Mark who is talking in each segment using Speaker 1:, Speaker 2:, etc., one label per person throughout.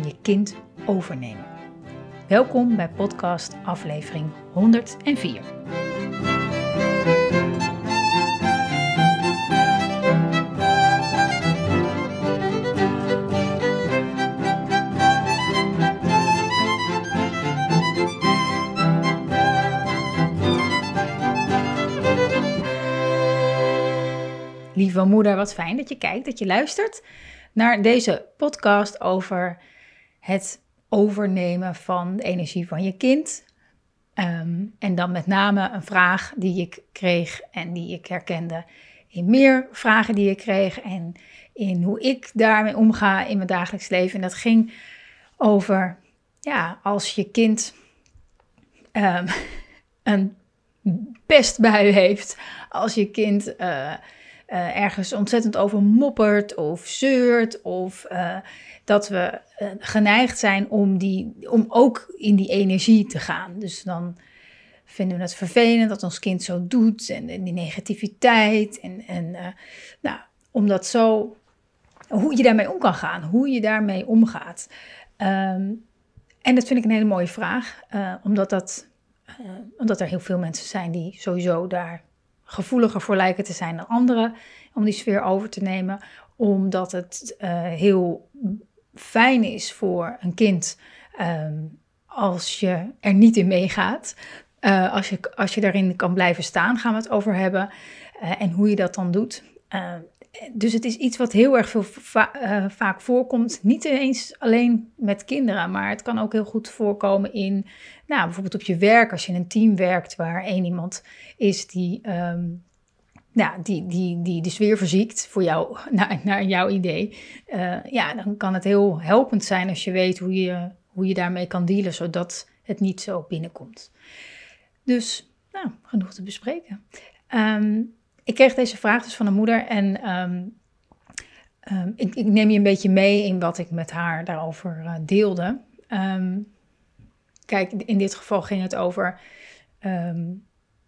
Speaker 1: je kind overnemen. Welkom bij podcast aflevering 104. Lieve moeder, wat fijn dat je kijkt, dat je luistert naar deze podcast over het overnemen van de energie van je kind. Ehm, en dan met name een vraag die ik kreeg en die ik herkende in meer vragen die ik kreeg en in hoe ik daarmee omga in mijn dagelijks leven. En dat ging over, ja, als je kind um, een pestbui heeft, als je kind uh, uh, ergens ontzettend over moppert of zeurt of uh, dat we uh, geneigd zijn om, die, om ook in die energie te gaan. Dus dan vinden we het vervelend dat ons kind zo doet en, die negativiteit. En, en nou, omdat zo, hoe je daarmee om kan gaan, hoe je daarmee omgaat. Um, en dat vind ik een hele mooie vraag, omdat, dat, omdat er heel veel mensen zijn die sowieso daar gevoeliger voor lijken te zijn dan anderen om die sfeer over te nemen, omdat het uh, heel fijn is voor een kind um, als je er niet in meegaat. Uh, als, je, als je daarin kan blijven staan, gaan we het over hebben. Uh, en hoe je dat dan doet. Dus het is iets wat heel erg veel va vaak voorkomt. Niet eens alleen met kinderen, maar het kan ook heel goed voorkomen in, nou, bijvoorbeeld op je werk. Als je in een team werkt waar één iemand is die um, nou, die, die, die de sfeer verziekt voor jou, naar, naar jouw idee, uh, ja, dan kan het heel helpend zijn als je weet hoe je, hoe je daarmee kan dealen, zodat het niet zo binnenkomt. Dus, nou, genoeg te bespreken. Um, ik kreeg deze vraag dus van een moeder en um, um, ik, ik, neem je een beetje mee in wat ik met haar daarover uh, deelde. kijk, in dit geval ging het over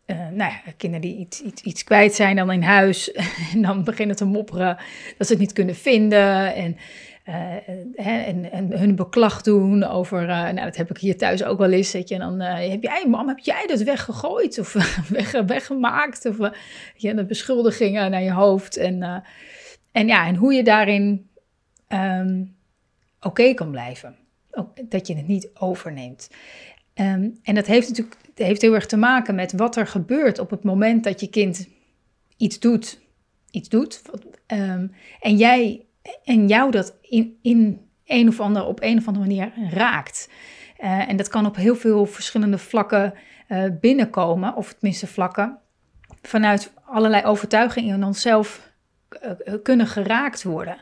Speaker 1: uh, nou ja, kinderen die iets, iets, iets kwijt zijn dan in huis en dan beginnen te mopperen dat ze het niet kunnen vinden en, en, en, hun beklag doen over, uh, nou dat heb ik hier thuis ook wel eens, weet je, en dan heb jij, mam, heb jij dat weggegooid of weg, weggemaakt of je, de beschuldigingen naar je hoofd en, en ja, en hoe je daarin um, oké kan blijven, ook, dat je het niet overneemt. Um, en dat heeft natuurlijk heeft heel erg te maken met wat er gebeurt op het moment dat je kind iets doet. Iets doet. Um, en, jij, en jou dat in, in een of andere, op een of andere manier raakt. Uh, en dat kan op heel veel verschillende vlakken uh, binnenkomen, of tenminste vlakken, vanuit allerlei overtuigingen in onszelf uh, kunnen geraakt worden.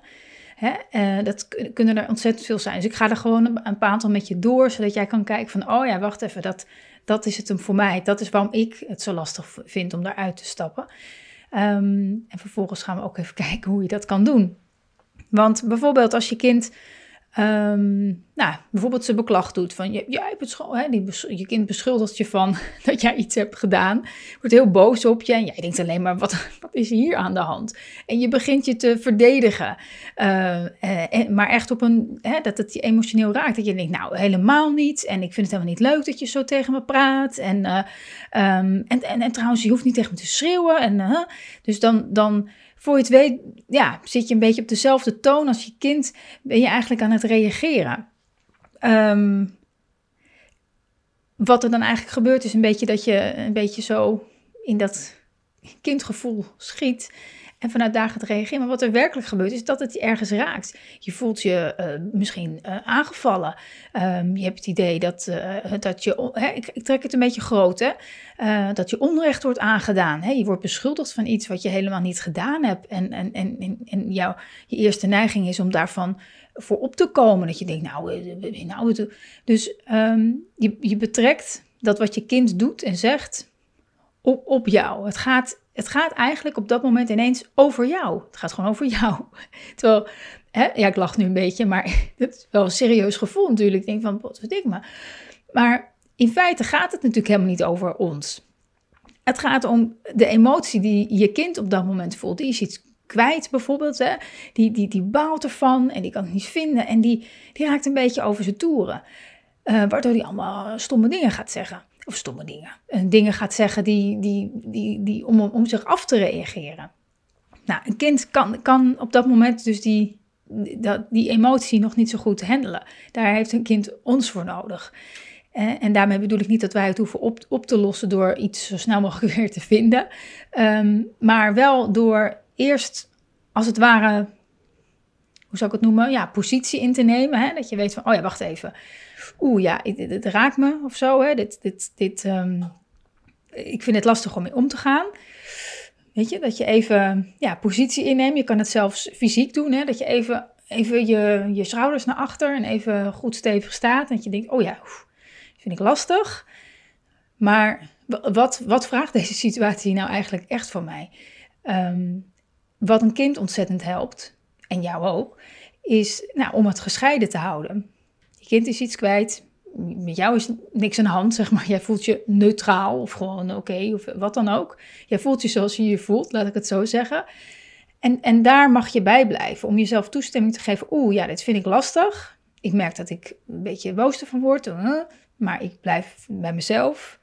Speaker 1: Hè, dat kunnen er ontzettend veel zijn. Dus ik ga er gewoon een paar aantal met je door, zodat jij kan kijken van, oh ja, wacht even, dat, dat is het hem voor mij. Dat is waarom ik het zo lastig vind om daaruit te stappen. Um, en vervolgens gaan we ook even kijken hoe je dat kan doen. Want bijvoorbeeld als je kind Um, nou, bijvoorbeeld ze beklag doet van, jij hebt hè, je kind beschuldigt je van dat jij iets hebt gedaan, wordt heel boos op je en jij denkt alleen maar, wat, wat is hier aan de hand? En je begint je te verdedigen, uh, eh, maar echt op een, hè, dat het je emotioneel raakt, dat je denkt, nou helemaal niet en ik vind het helemaal niet leuk dat je zo tegen me praat en, uh, um, en, en, en, trouwens, je hoeft niet tegen me te schreeuwen en dus dan, dan voor je het weet, ja, zit je een beetje op dezelfde toon als je kind, ben je eigenlijk aan het reageren. Um, wat er dan eigenlijk gebeurt, is een beetje dat je een beetje zo in dat kindgevoel schiet. En vanuit daar gaat reageren. Maar wat er werkelijk gebeurt, is dat het je ergens raakt. Je voelt je uh, misschien uh, aangevallen. Um, je hebt het idee dat, uh, dat je. Ik, ik, trek het een beetje groot, hè? dat je onrecht wordt aangedaan. Je wordt beschuldigd van iets wat je helemaal niet gedaan hebt. En, en, en, en jouw, je eerste neiging is om daarvan voor op te komen. Dat je denkt, nou, eh, nou dus ehm, je, je betrekt dat wat je kind doet en zegt op, op jou. Het gaat, het gaat eigenlijk op dat moment ineens over jou. Het gaat gewoon over jou. Terwijl, hè, ja, ik lach nu een beetje, maar het is wel een serieus gevoel natuurlijk. Ik denk van, wat ik maar. Maar in feite gaat het natuurlijk helemaal niet over ons. Het gaat om de emotie die je kind op dat moment voelt. Die is iets kwijt bijvoorbeeld. Hè? Die, die, die baalt ervan en die kan het niet vinden. En die, die raakt een beetje over zijn toeren. Uh, waardoor hij allemaal stomme dingen gaat zeggen. Of stomme dingen. En dingen gaat zeggen die, die, die, die, om, om zich af te reageren. Nou, een kind kan, kan op dat moment dus die, die, die emotie nog niet zo goed handelen. Daar heeft een kind ons voor nodig. Eh, en daarmee bedoel ik niet dat wij het hoeven op, op te lossen door iets zo snel mogelijk weer te vinden. Um, maar wel door eerst, als het ware, hoe zou ik het noemen? Ja, positie in te nemen. Hè? Dat je weet van, oh ja, wacht even. Oeh, ja, dit, raakt me of zo. Hè? Dit, dit, dit, um, ik vind het lastig om mee om te gaan. Weet je, dat je even ja, positie inneemt. Je kan het zelfs fysiek doen. Hè? Dat je even, even je, je schouders naar achter en even goed stevig staat. En dat je denkt, oh ja, vind ik lastig. Maar wat, wat vraagt deze situatie nou eigenlijk echt van mij? Ehm, wat een kind ontzettend helpt, en jou ook, is nou, om het gescheiden te houden. Je kind is iets kwijt, met jou is niks aan de hand, zeg maar. Jij voelt je neutraal of gewoon oké, of wat dan ook. Jij voelt je zoals je je voelt, laat ik het zo zeggen. En, en daar mag je bij blijven om jezelf toestemming te geven. Oeh, ja, dit vind ik lastig. Ik merk dat ik een beetje boos ervan word. Maar ik blijf bij mezelf.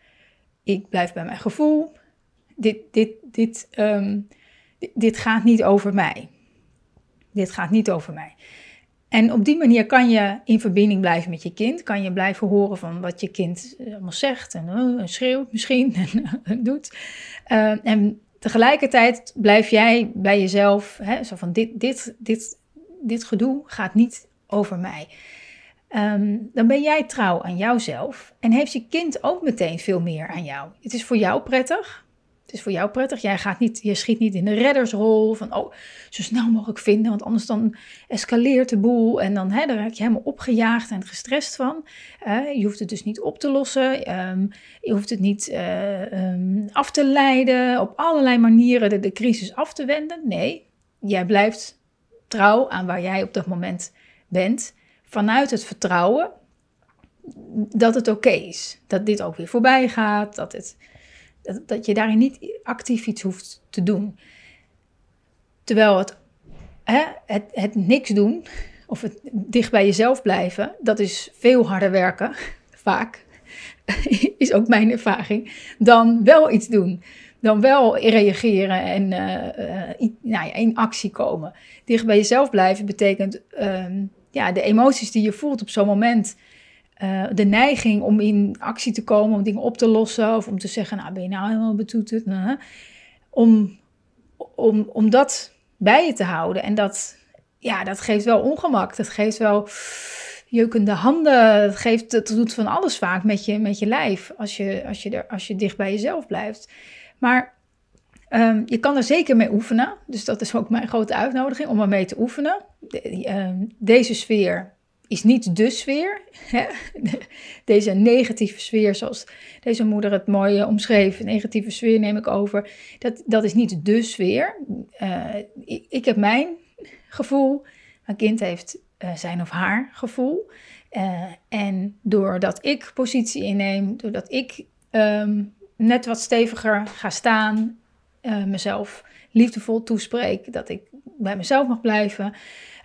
Speaker 1: Ik blijf bij mijn gevoel. Dit, dit, dit, um, dit, gaat niet over mij. Dit gaat niet over mij. En op die manier kan je in verbinding blijven met je kind. Kan je blijven horen van wat je kind allemaal zegt en uh, schreeuwt misschien en doet. Uh, en tegelijkertijd blijf jij bij jezelf, hè, zo van dit, dit, dit, dit gedoe gaat niet over mij. Ehm, dan ben jij trouw aan jouzelf en heeft je kind ook meteen veel meer aan jou. Het is voor jou prettig. Het is voor jou prettig. Jij gaat niet, je schiet niet in de reddersrol van oh, zo snel mogelijk vinden, want anders dan escaleert de boel en dan, hè, dan raak je helemaal opgejaagd en gestrest van. je hoeft het dus niet op te lossen. Ehm, je hoeft het niet eh, ehm, af te leiden, op allerlei manieren de crisis af te wenden. Nee, jij blijft trouw aan waar jij op dat moment bent vanuit het vertrouwen dat het oké is. Dat dit ook weer voorbij gaat. Dat, het, dat, je daarin niet actief iets hoeft te doen. Terwijl het, hè, het, niks doen of het dicht bij jezelf blijven, dat is veel harder werken, vaak, is ook mijn ervaring, dan wel iets doen. Dan wel reageren en uh, uh, nou ja, in actie komen. Dicht bij jezelf blijven betekent ehm, ja, de emoties die je voelt op zo'n moment. Uh, de neiging om in actie te komen, om dingen op te lossen. Of om te zeggen, nou ben je nou helemaal betoeterd. Om, om, om dat bij je te houden. En dat, ja, dat geeft wel ongemak. Dat geeft wel jeukende handen. Dat, geeft, dat doet van alles vaak met je, met je lijf. Als je, als, je er, als je dicht bij jezelf blijft. Maar um, je kan er zeker mee oefenen. Dus dat is ook mijn grote uitnodiging om ermee te oefenen. Ehm, deze sfeer is niet de sfeer. Hè? Deze negatieve sfeer, zoals deze moeder het mooi omschreef, negatieve sfeer neem ik over. Dat, dat is niet de sfeer. Uh, ik, heb mijn gevoel, mijn kind heeft uh, zijn of haar gevoel. En doordat ik positie inneem, doordat ik um, net wat steviger ga staan, mezelf liefdevol toespreek, dat ik bij mezelf mag blijven,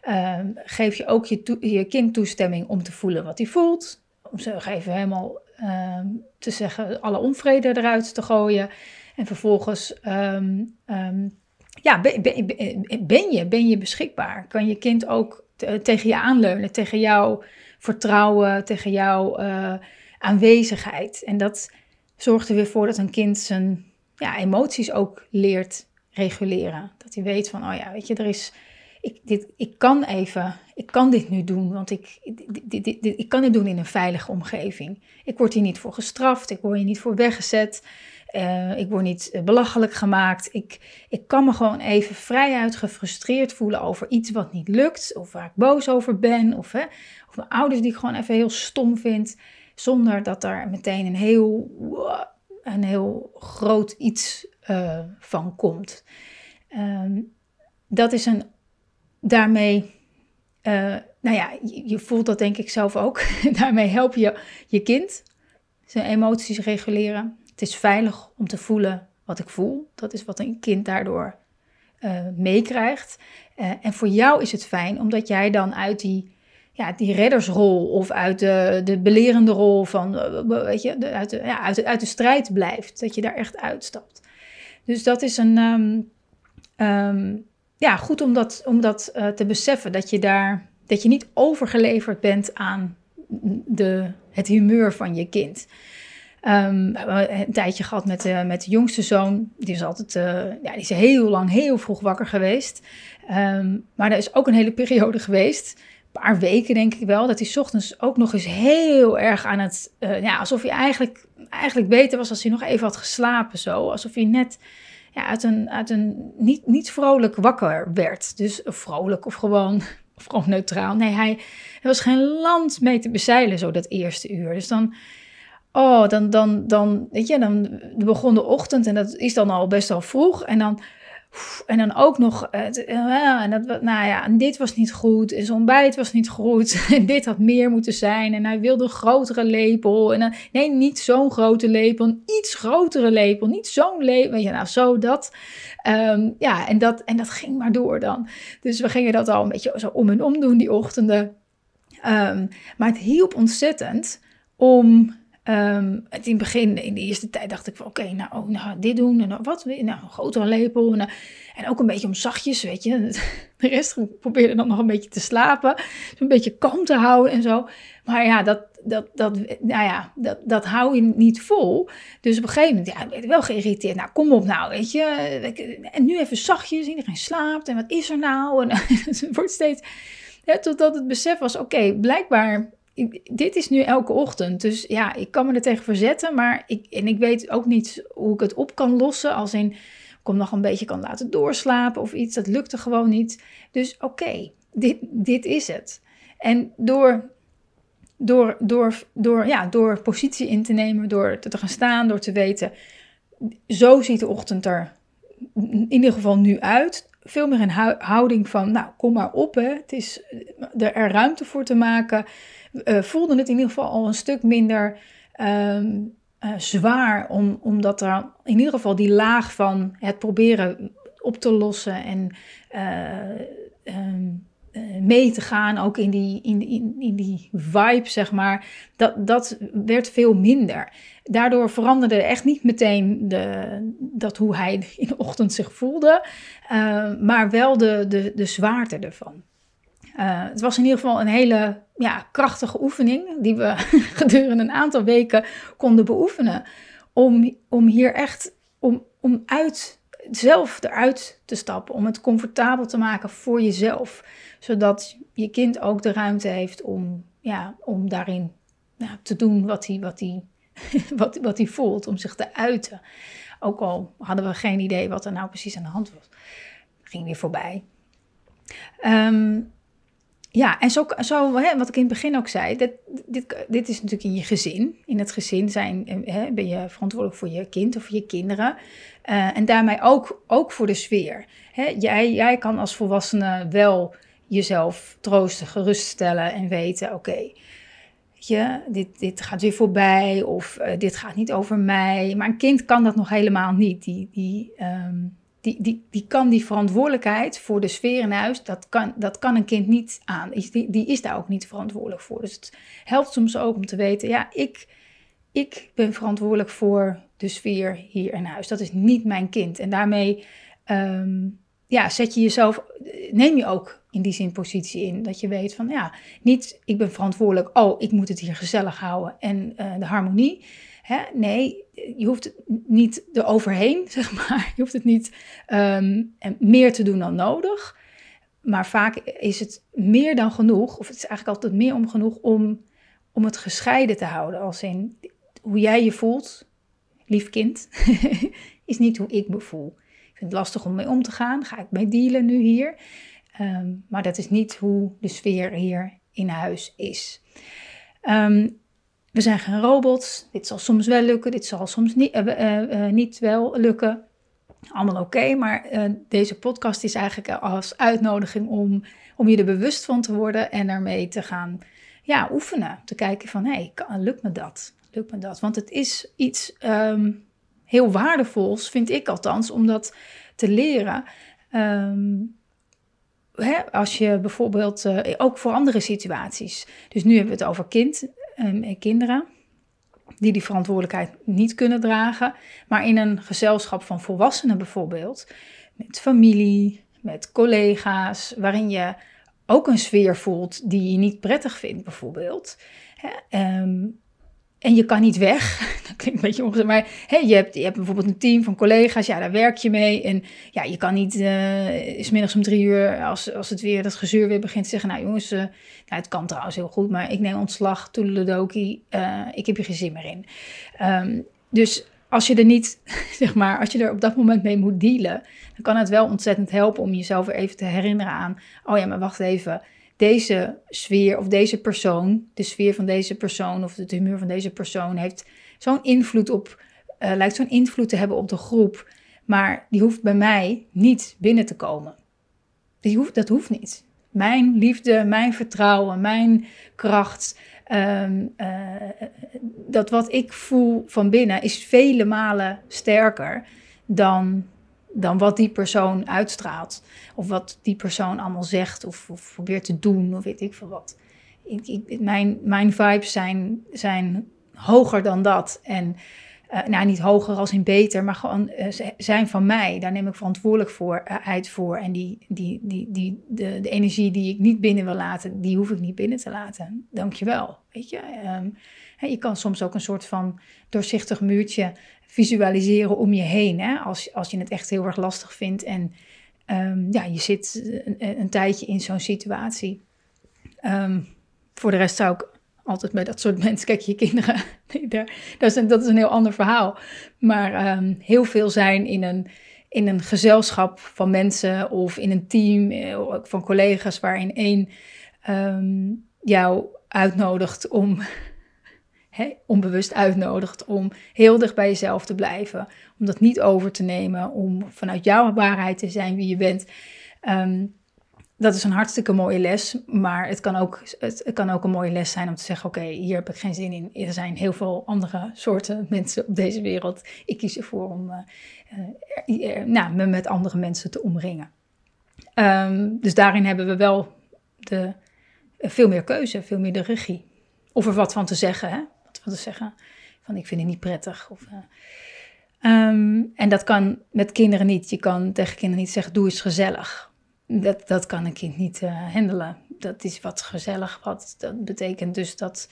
Speaker 1: Ehm, geef je ook je, je kind toestemming om te voelen wat hij voelt. Om ze even helemaal ehm, te zeggen, alle onvrede eruit te gooien. En vervolgens, ehm, ja, ben, je, ben je beschikbaar? Kan je kind ook tegen je aanleunen, tegen jouw vertrouwen, tegen jouw uh, aanwezigheid? En dat zorgt er weer voor dat een kind zijn ja, emoties ook leert reguleren. Dat hij weet van, oh ja, weet je, er is ik, dit, ik kan even, ik kan dit nu doen, want ik, dit, dit, ik kan dit doen in een veilige omgeving. Ik word hier niet voor gestraft, ik word hier niet voor weggezet. Uh, ik word niet belachelijk gemaakt. Ik, ik kan me gewoon even vrijuit gefrustreerd voelen over iets wat niet lukt. Of waar ik boos over ben. Of, hè, of mijn ouders die ik gewoon even heel stom vind. Zonder dat er meteen een heel, een heel groot iets uh, van komt. Um, dat is een. Daarmee. Uh, nou ja, je, je, voelt dat denk ik zelf ook. daarmee help je je kind zijn emoties reguleren. Het is veilig om te voelen wat ik voel. Dat is wat een kind daardoor uh, meekrijgt. Uh, en voor jou is het fijn omdat jij dan uit die ja, die reddersrol of uit de, de belerende rol van, eh, weet je, uit, de, ja, uit, de, uit de strijd blijft. Dat je daar echt uitstapt. Dus dat is een, um, um, ja, goed om dat, om dat uh, te beseffen. Dat je daar, dat je niet overgeleverd bent aan de, het humeur van je kind. Um, we hebben een tijdje gehad met, uh, met de jongste zoon. Die is altijd uh, ja, die is heel lang, heel vroeg wakker geweest. Um, maar er is ook een hele periode geweest paar weken denk ik wel, dat hij ochtends ook nog eens heel erg aan het, ja, alsof hij eigenlijk, eigenlijk beter was als hij nog even had geslapen zo. Alsof hij net ja, uit een, uit een niet, niet vrolijk wakker werd. Dus vrolijk of gewoon, of gewoon neutraal. Nee, hij, er was geen land mee te bezeilen zo dat eerste uur. Dus dan, oh, dan, dan, dan, weet je, dan begon de ochtend en dat is dan al best wel vroeg. En dan en dan ook nog, uh, en dat, nou ja, en dit was niet goed, en zijn ontbijt was niet goed, en dit had meer moeten zijn, en hij wilde een grotere lepel, en nee, niet zo'n grote lepel, een iets grotere lepel, niet zo'n lepel, weet je, nou, zo dat. Um, ja, en dat, en dat ging maar door dan. Dus we gingen dat al een beetje zo om en om doen, die ochtenden. Um, maar het hielp ontzettend om Um, in het begin, in de eerste tijd, dacht ik van oké, nou, oh, nou, dit doen en wat, nou, een grotere lepel. En, en, ook een beetje om zachtjes, weet je. De rest probeerde dan nog een beetje te slapen, een beetje kalm te houden en zo. Maar ja, dat, dat, dat, nou ja, dat, dat hou je niet vol. Dus op een gegeven moment, ja, ik wel geïrriteerd. Nou, kom op nou, weet je. En nu even zachtjes, iedereen slaapt en wat is er nou? En het wordt steeds, totdat het besef was, oké, blijkbaar dit is nu elke ochtend. Dus ja, ik kan me er tegen verzetten. Maar ik, en ik weet ook niet hoe ik het op kan lossen. Als in, ik hem nog een beetje kan laten doorslapen of iets. Dat lukte gewoon niet. Dus oké, dit, dit is het. En door, door, door, door, ja, door positie in te nemen, door te gaan staan, door te weten... Zo ziet de ochtend er in ieder geval nu uit veel meer een houding van, nou, kom maar op. Hè. Het is er ruimte voor te maken uh, voelde het in ieder geval al een stuk minder ehm, eh, zwaar, om, omdat er in ieder geval die laag van het proberen op te lossen en eh, ehm, mee te gaan, ook in die, in, in, in die vibe, zeg maar, dat, dat werd veel minder. Daardoor veranderde echt niet meteen de, dat hoe hij in de ochtend zich voelde, maar wel de, de, de zwaarte ervan. Uh, het was in ieder geval een hele ja, krachtige oefening die we gedurende een aantal weken konden beoefenen. Om, om hier echt om, om uit, zelf eruit te stappen. Om het comfortabel te maken voor jezelf. Zodat je kind ook de ruimte heeft om, ja, om daarin ja, te doen wat hij, wat, hij, wat, wat hij voelt. Om zich te uiten. Ook al hadden we geen idee wat er nou precies aan de hand was. Ging weer voorbij. Um, ja, en zo, zo hè, wat ik in het begin ook zei, dit, dit, dit is natuurlijk in je gezin. In het gezin zijn, eh, hè, ben je verantwoordelijk voor je kind of voor je kinderen. Uh, en daarmee ook, ook voor de sfeer. Hè, jij, jij kan als volwassene wel jezelf troosten, geruststellen en weten: oké, dit, dit gaat weer voorbij of uh, dit gaat niet over mij. Maar een kind kan dat nog helemaal niet. Die, die, um, die, die, die kan die verantwoordelijkheid voor de sfeer in huis, dat kan, dat kan een kind niet aan. Die, die is daar ook niet verantwoordelijk voor. Dus het helpt soms ook om te weten, ja, ik, ik ben verantwoordelijk voor de sfeer hier in huis. Dat is niet mijn kind. En daarmee um, ja, zet je jezelf, neem je ook in die zin positie in. Dat je weet van, ja, niet ik ben verantwoordelijk, oh, ik moet het hier gezellig houden en uh, de harmonie. Hè? Nee, je hoeft het niet eroverheen, zeg maar. Je hoeft het niet um, meer te doen dan nodig. Maar vaak is het meer dan genoeg, of het is eigenlijk altijd meer om genoeg om, om het gescheiden te houden. Als in hoe jij je voelt, lief kind, is niet hoe ik me voel. Ik vind het lastig om mee om te gaan. Ga ik mee dealen nu hier? Ehm, maar dat is niet hoe de sfeer hier in huis is. Ehm, we zijn geen robots. Dit zal soms wel lukken, dit zal soms niet, uh, niet wel lukken. Allemaal oké, maar deze podcast is eigenlijk als uitnodiging om, om je er bewust van te worden en ermee te gaan ja, oefenen. Te kijken van, hé, hey, lukt me dat? Lukt me dat? Want het is iets ehm, heel waardevols, vind ik althans, om dat te leren. Um, hè, als je bijvoorbeeld, ook voor andere situaties. Dus nu hebben we het over kind, um, kinderen die die verantwoordelijkheid niet kunnen dragen. Maar in een gezelschap van volwassenen bijvoorbeeld, met familie, met collega's, waarin je ook een sfeer voelt die je niet prettig vindt, bijvoorbeeld. Um, en je kan niet weg. Dat klinkt een beetje ongeveer. Maar je, hebt, je hebt bijvoorbeeld een team van collega's. Ja, daar werk je mee. En ja, je kan niet uh, is middags om drie uur, als, als het weer dat gezeur weer begint, zeggen: Nou jongens, uh, nou, het kan trouwens heel goed, maar ik neem ontslag. Toedeledoki, uh, ik heb hier geen zin meer in. Um, dus als je er niet, zeg maar, als je er op dat moment mee moet dealen, dan kan het wel ontzettend helpen om jezelf weer even te herinneren aan: Oh ja, maar wacht even deze sfeer of deze persoon, de sfeer van deze persoon of het humeur van deze persoon heeft zo'n invloed op, uh, lijkt zo'n invloed te hebben op de groep, maar die hoeft bij mij niet binnen te komen. Die hoeft, dat hoeft niet. Mijn liefde, mijn vertrouwen, mijn kracht, um, uh, dat wat ik voel van binnen is vele malen sterker dan dan wat die persoon uitstraalt. Of wat die persoon allemaal zegt of, probeert te doen of weet ik veel wat. Ik, mijn, mijn vibes zijn, zijn hoger dan dat. En uh, nou, niet hoger als in beter, maar gewoon uh, zijn van mij. Daar neem ik verantwoordelijkheid voor. En die, die, die, die, de, de energie die ik niet binnen wil laten, die hoef ik niet binnen te laten. Dankjewel. Weet je, um, je kan soms ook een soort van doorzichtig muurtje visualiseren om je heen. Hè? Als, als je het echt heel erg lastig vindt en um, ja, je zit een, een, tijdje in zo'n situatie. Um, voor de rest zou ik altijd bij dat soort mensen, kijk je kinderen, dat, is een, dat is een heel ander verhaal. Maar um, heel veel zijn in een, in een gezelschap van mensen of in een team eh, van collega's waarin één jou uitnodigt om onbewust uitnodigt om heel dicht bij jezelf te blijven. Om dat niet over te nemen, om vanuit jouw waarheid te zijn wie je bent. Um, dat is een hartstikke mooie les, maar het kan ook, het, kan ook een mooie les zijn om te zeggen: Oké, hier heb ik geen zin in. Er zijn heel veel andere soorten mensen op deze wereld. Ik kies ervoor om uh, uh, nou, me met andere mensen te omringen. Um, dus daarin hebben we wel de, veel meer keuze, veel meer de regie. Of er wat van te zeggen. Hè? Zeggen. Van ik vind het niet prettig. Of, uh, um, en dat kan met kinderen niet. Je kan tegen kinderen niet zeggen, doe eens gezellig. Dat, dat kan een kind niet uh, handelen. Dat is wat gezellig. Wat, dat betekent dus dat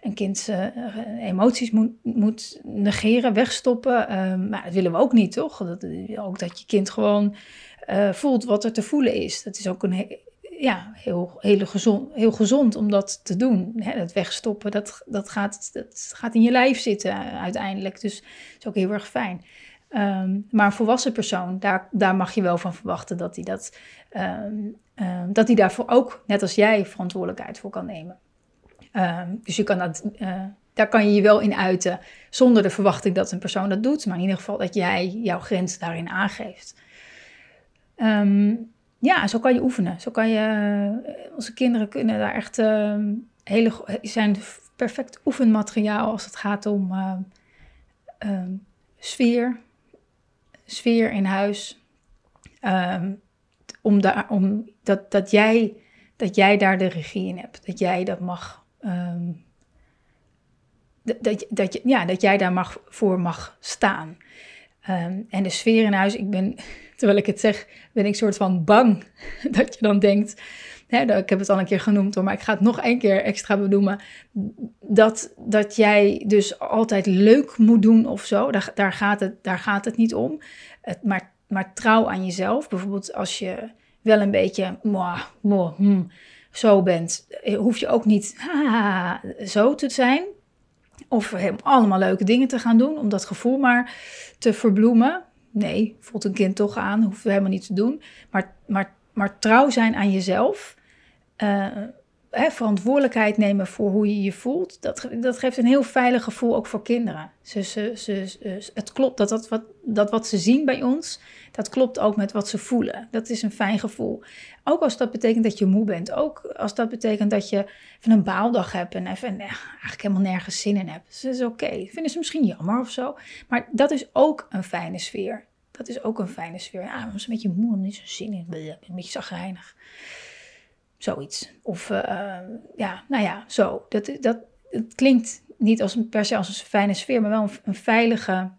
Speaker 1: een kind uh, emoties moet, moet negeren, wegstoppen. Um, maar dat willen we ook niet, toch? Ook dat je kind gewoon voelt wat er te voelen is. Dat is ook een ja, heel, hele gezond, heel gezond om dat te doen. Hè, het wegstoppen, dat, dat, gaat, dat gaat in je lijf zitten uiteindelijk. Dus dat is ook heel erg fijn. Um, maar een volwassen persoon, daar, daar mag je wel van verwachten dat hij dat, um, um, dat hij daarvoor ook, net als jij, verantwoordelijkheid voor kan nemen. dus je kan dat, uh, daar kan je je wel in uiten, zonder de verwachting dat een persoon dat doet, maar in ieder geval dat jij jouw grens daarin aangeeft. Um, ja, zo kan je oefenen. Zo kan je, eh, onze kinderen kunnen daar echt uh, hele, zijn perfect oefenmateriaal als het gaat om uh, sfeer, sfeer in huis. Ehm, om daar, om dat, dat, jij, dat jij daar de regie in hebt. Dat jij dat mag. Um, dat, dat, je, ja, dat jij daar mag, voor mag staan. Um, en de sfeer in huis, ik ben terwijl ik het zeg, ben ik soort van bang dat je dan denkt, hè, ik heb het al een keer genoemd hoor, maar ik ga het nog één keer extra benoemen, dat, dat jij dus altijd leuk moet doen of zo, daar, daar, gaat, het, daar gaat het niet om, maar, maar trouw aan jezelf, bijvoorbeeld als je wel een beetje moah, hmm, zo bent, hoef je ook niet zo te zijn, Of allemaal leuke dingen te gaan doen om dat gevoel maar te verbloemen. Nee, voelt een kind toch aan, hoeft helemaal niet te doen. Maar, maar, maar trouw zijn aan jezelf. Uh, hè, verantwoordelijkheid nemen voor hoe je je voelt, dat, dat geeft een heel veilig gevoel ook voor kinderen. Ze, ze, ze, het klopt dat, dat, wat, dat wat ze zien bij ons, dat klopt ook met wat ze voelen. Dat is een fijn gevoel. Ook als dat betekent dat je moe bent. Ook als dat betekent dat je even een baaldag hebt en even nee, eigenlijk helemaal nergens zin in hebt. Dat is oké. Vinden ze misschien jammer of zo. Maar dat is ook een fijne sfeer. Dat is ook een fijne sfeer. Ja, een beetje moe, niet zo zin in. Een beetje zagrijnig. Zoiets. Of uh, ja, nou ja, zo. Dat, dat, het klinkt niet als een, per se als een fijne sfeer, maar wel een, veilige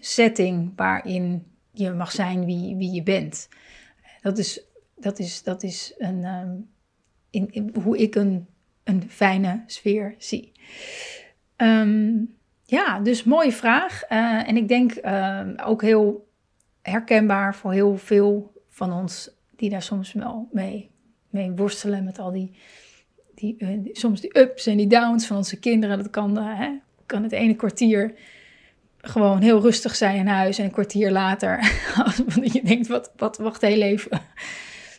Speaker 1: setting waarin je mag zijn wie, wie je bent. Dat is, dat is, dat is een, um, in, hoe ik een, een fijne sfeer zie. Um, ja, dus mooie vraag. Uh, en ik denk uh, ook heel herkenbaar voor heel veel van ons die daar soms wel mee mee worstelen met al die, die, uh, soms die ups en die downs van onze kinderen. Dat kan, uh, hè, kan het ene kwartier gewoon heel rustig zijn in huis en een kwartier later, als je denkt, wat, wat, wacht heel even.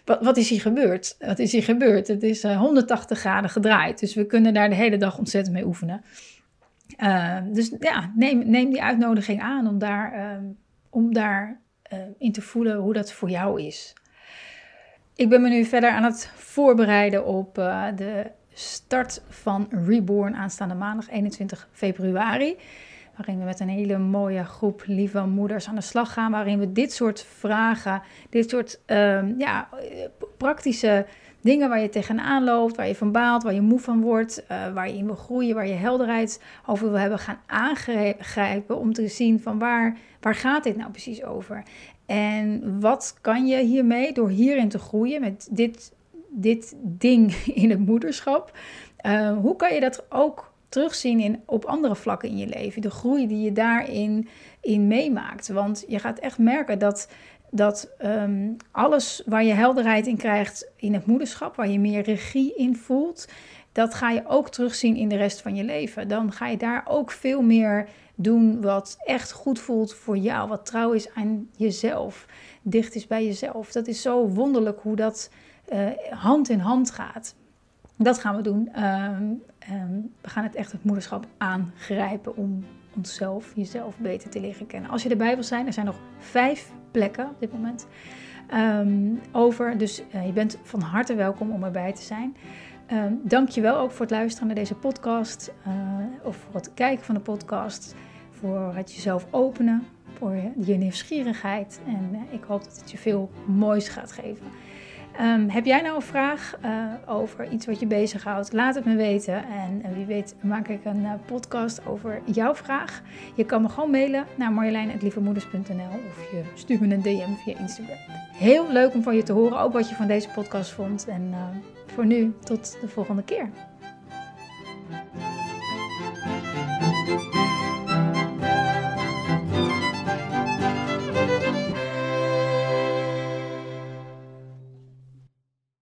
Speaker 1: Wat, wat is hier gebeurd? Wat is hier gebeurd? Het is uh, eh, 180 graden gedraaid, dus we kunnen daar de hele dag ontzettend mee oefenen. dus ja, neem, neem die uitnodiging aan om daar, om daar in te voelen hoe dat voor jou is. Ik ben me nu verder aan het voorbereiden op uh, de start van Reborn aanstaande maandag 21 februari. Waarin we met een hele mooie groep lieve moeders aan de slag gaan. Waarin we dit soort vragen, dit soort um, ja, praktische dingen waar je tegenaan loopt, waar je van baalt, waar je moe van wordt, uh, waar je in wil groeien, waar je helderheid over wil hebben, gaan aangrijpen om te zien van waar, waar gaat dit nou precies over. En wat kan je hiermee door hierin te groeien met dit, dit ding in het moederschap? Uh, hoe kan je dat ook terugzien in, op andere vlakken in je leven? De groei die je daarin in meemaakt. Want je gaat echt merken dat, dat um, alles waar je helderheid in krijgt in het moederschap, waar je meer regie in voelt, dat ga je ook terugzien in de rest van je leven. Dan ga je daar ook veel meer doen wat echt goed voelt voor jou, wat trouw is aan jezelf, dicht is bij jezelf. Dat is zo wonderlijk hoe dat uh, hand in hand gaat. Dat gaan we doen. Um, um, we gaan het echt het moederschap aangrijpen om onszelf, jezelf beter te leren kennen. Als je erbij wil zijn, er zijn nog vijf plekken op dit moment um, over. Dus uh, je bent van harte welkom om erbij te zijn. Um, Dank je wel ook voor het luisteren naar deze podcast. Uh, of voor het kijken van de podcast. Voor het jezelf openen. Voor je, je nieuwsgierigheid. En uh, ik hoop dat het je veel moois gaat geven. Um, heb jij nou een vraag uh, over iets wat je bezighoudt? Laat het me weten. En uh, wie weet maak ik een uh, podcast over jouw vraag. Je kan me gewoon mailen naar marjolein.lievemoeders.nl of je stuurt me een DM via Instagram. Heel leuk om van je te horen, ook wat je van deze podcast vond. En voor nu, tot de volgende keer.